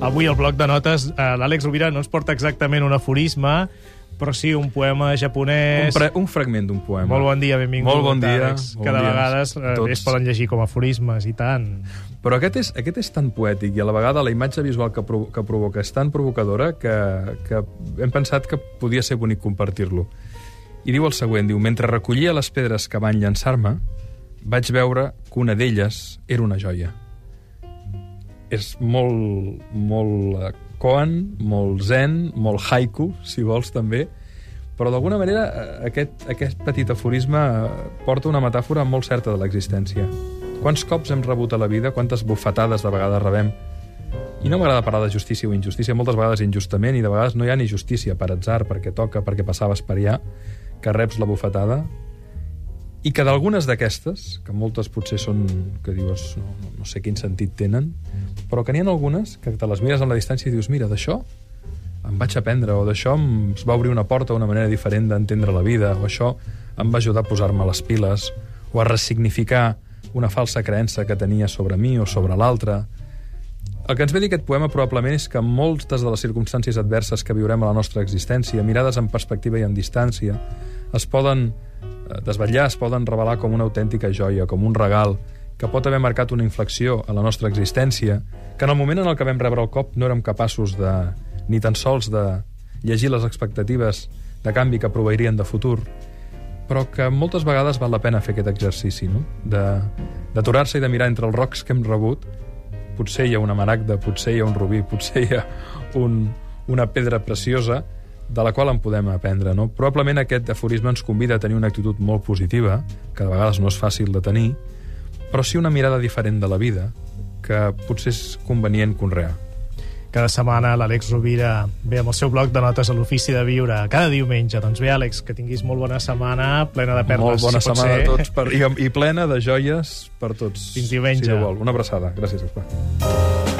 Avui al bloc de notes eh, l'Àlex Rovira no ens porta exactament un aforisme, però sí un poema Un, japonès... pre, un fragment d'un poema. Molt bon dia, benvingut. Molt bon dia, Àlex, bon que de vegades eh, Tots. es poden llegir com a aforismes i tant. Però aquest és, aquest és tan poètic i a la vegada la imatge visual que, provo que provoca és tan provocadora que, que hem pensat que podia ser bonic compartir-lo. I diu el següent, diu, mentre recollia les pedres que van llançar-me, vaig veure que una d'elles era una joia. És molt, molt eh, koan, molt zen, molt haiku, si vols també, però d'alguna manera eh, aquest, aquest petit aforisme eh, porta una metàfora molt certa de l'existència. Quants cops hem rebut a la vida, quantes bufetades de vegades rebem. I no m'agrada parlar de justícia o injustícia, moltes vegades injustament, i de vegades no hi ha ni justícia per atzar, perquè toca, perquè passaves per allà, que reps la bufetada, i que d'algunes d'aquestes, que moltes potser són, que dius, no, no, sé quin sentit tenen, però que n'hi ha algunes que te les mires amb la distància i dius, mira, d'això em vaig aprendre, o d'això em va obrir una porta, una manera diferent d'entendre la vida, o això em va ajudar a posar-me les piles, o a ressignificar una falsa creença que tenia sobre mi o sobre l'altre. El que ens ve dir aquest poema probablement és que moltes de les circumstàncies adverses que viurem a la nostra existència, mirades en perspectiva i en distància, es poden desvetllar, es poden revelar com una autèntica joia, com un regal, que pot haver marcat una inflexió a la nostra existència, que en el moment en el que vam rebre el cop no érem capaços de, ni tan sols de llegir les expectatives de canvi que proveirien de futur, però que moltes vegades val la pena fer aquest exercici, no? D'aturar-se i de mirar entre els rocs que hem rebut potser hi ha una maragda, potser hi ha un rubí, potser hi ha un, una pedra preciosa de la qual en podem aprendre. No? Probablement aquest aforisme ens convida a tenir una actitud molt positiva, que de vegades no és fàcil de tenir, però sí una mirada diferent de la vida, que potser és convenient conrear. Cada setmana l'Àlex Rovira ve amb el seu bloc de notes a l'ofici de viure, cada diumenge. Doncs bé, Àlex, que tinguis molt bona setmana, plena de perles, molt bona si setmana ser. a tots per, i, i plena de joies per tots. Fins diumenge. Si vol. Una abraçada. Gràcies, Gaspar.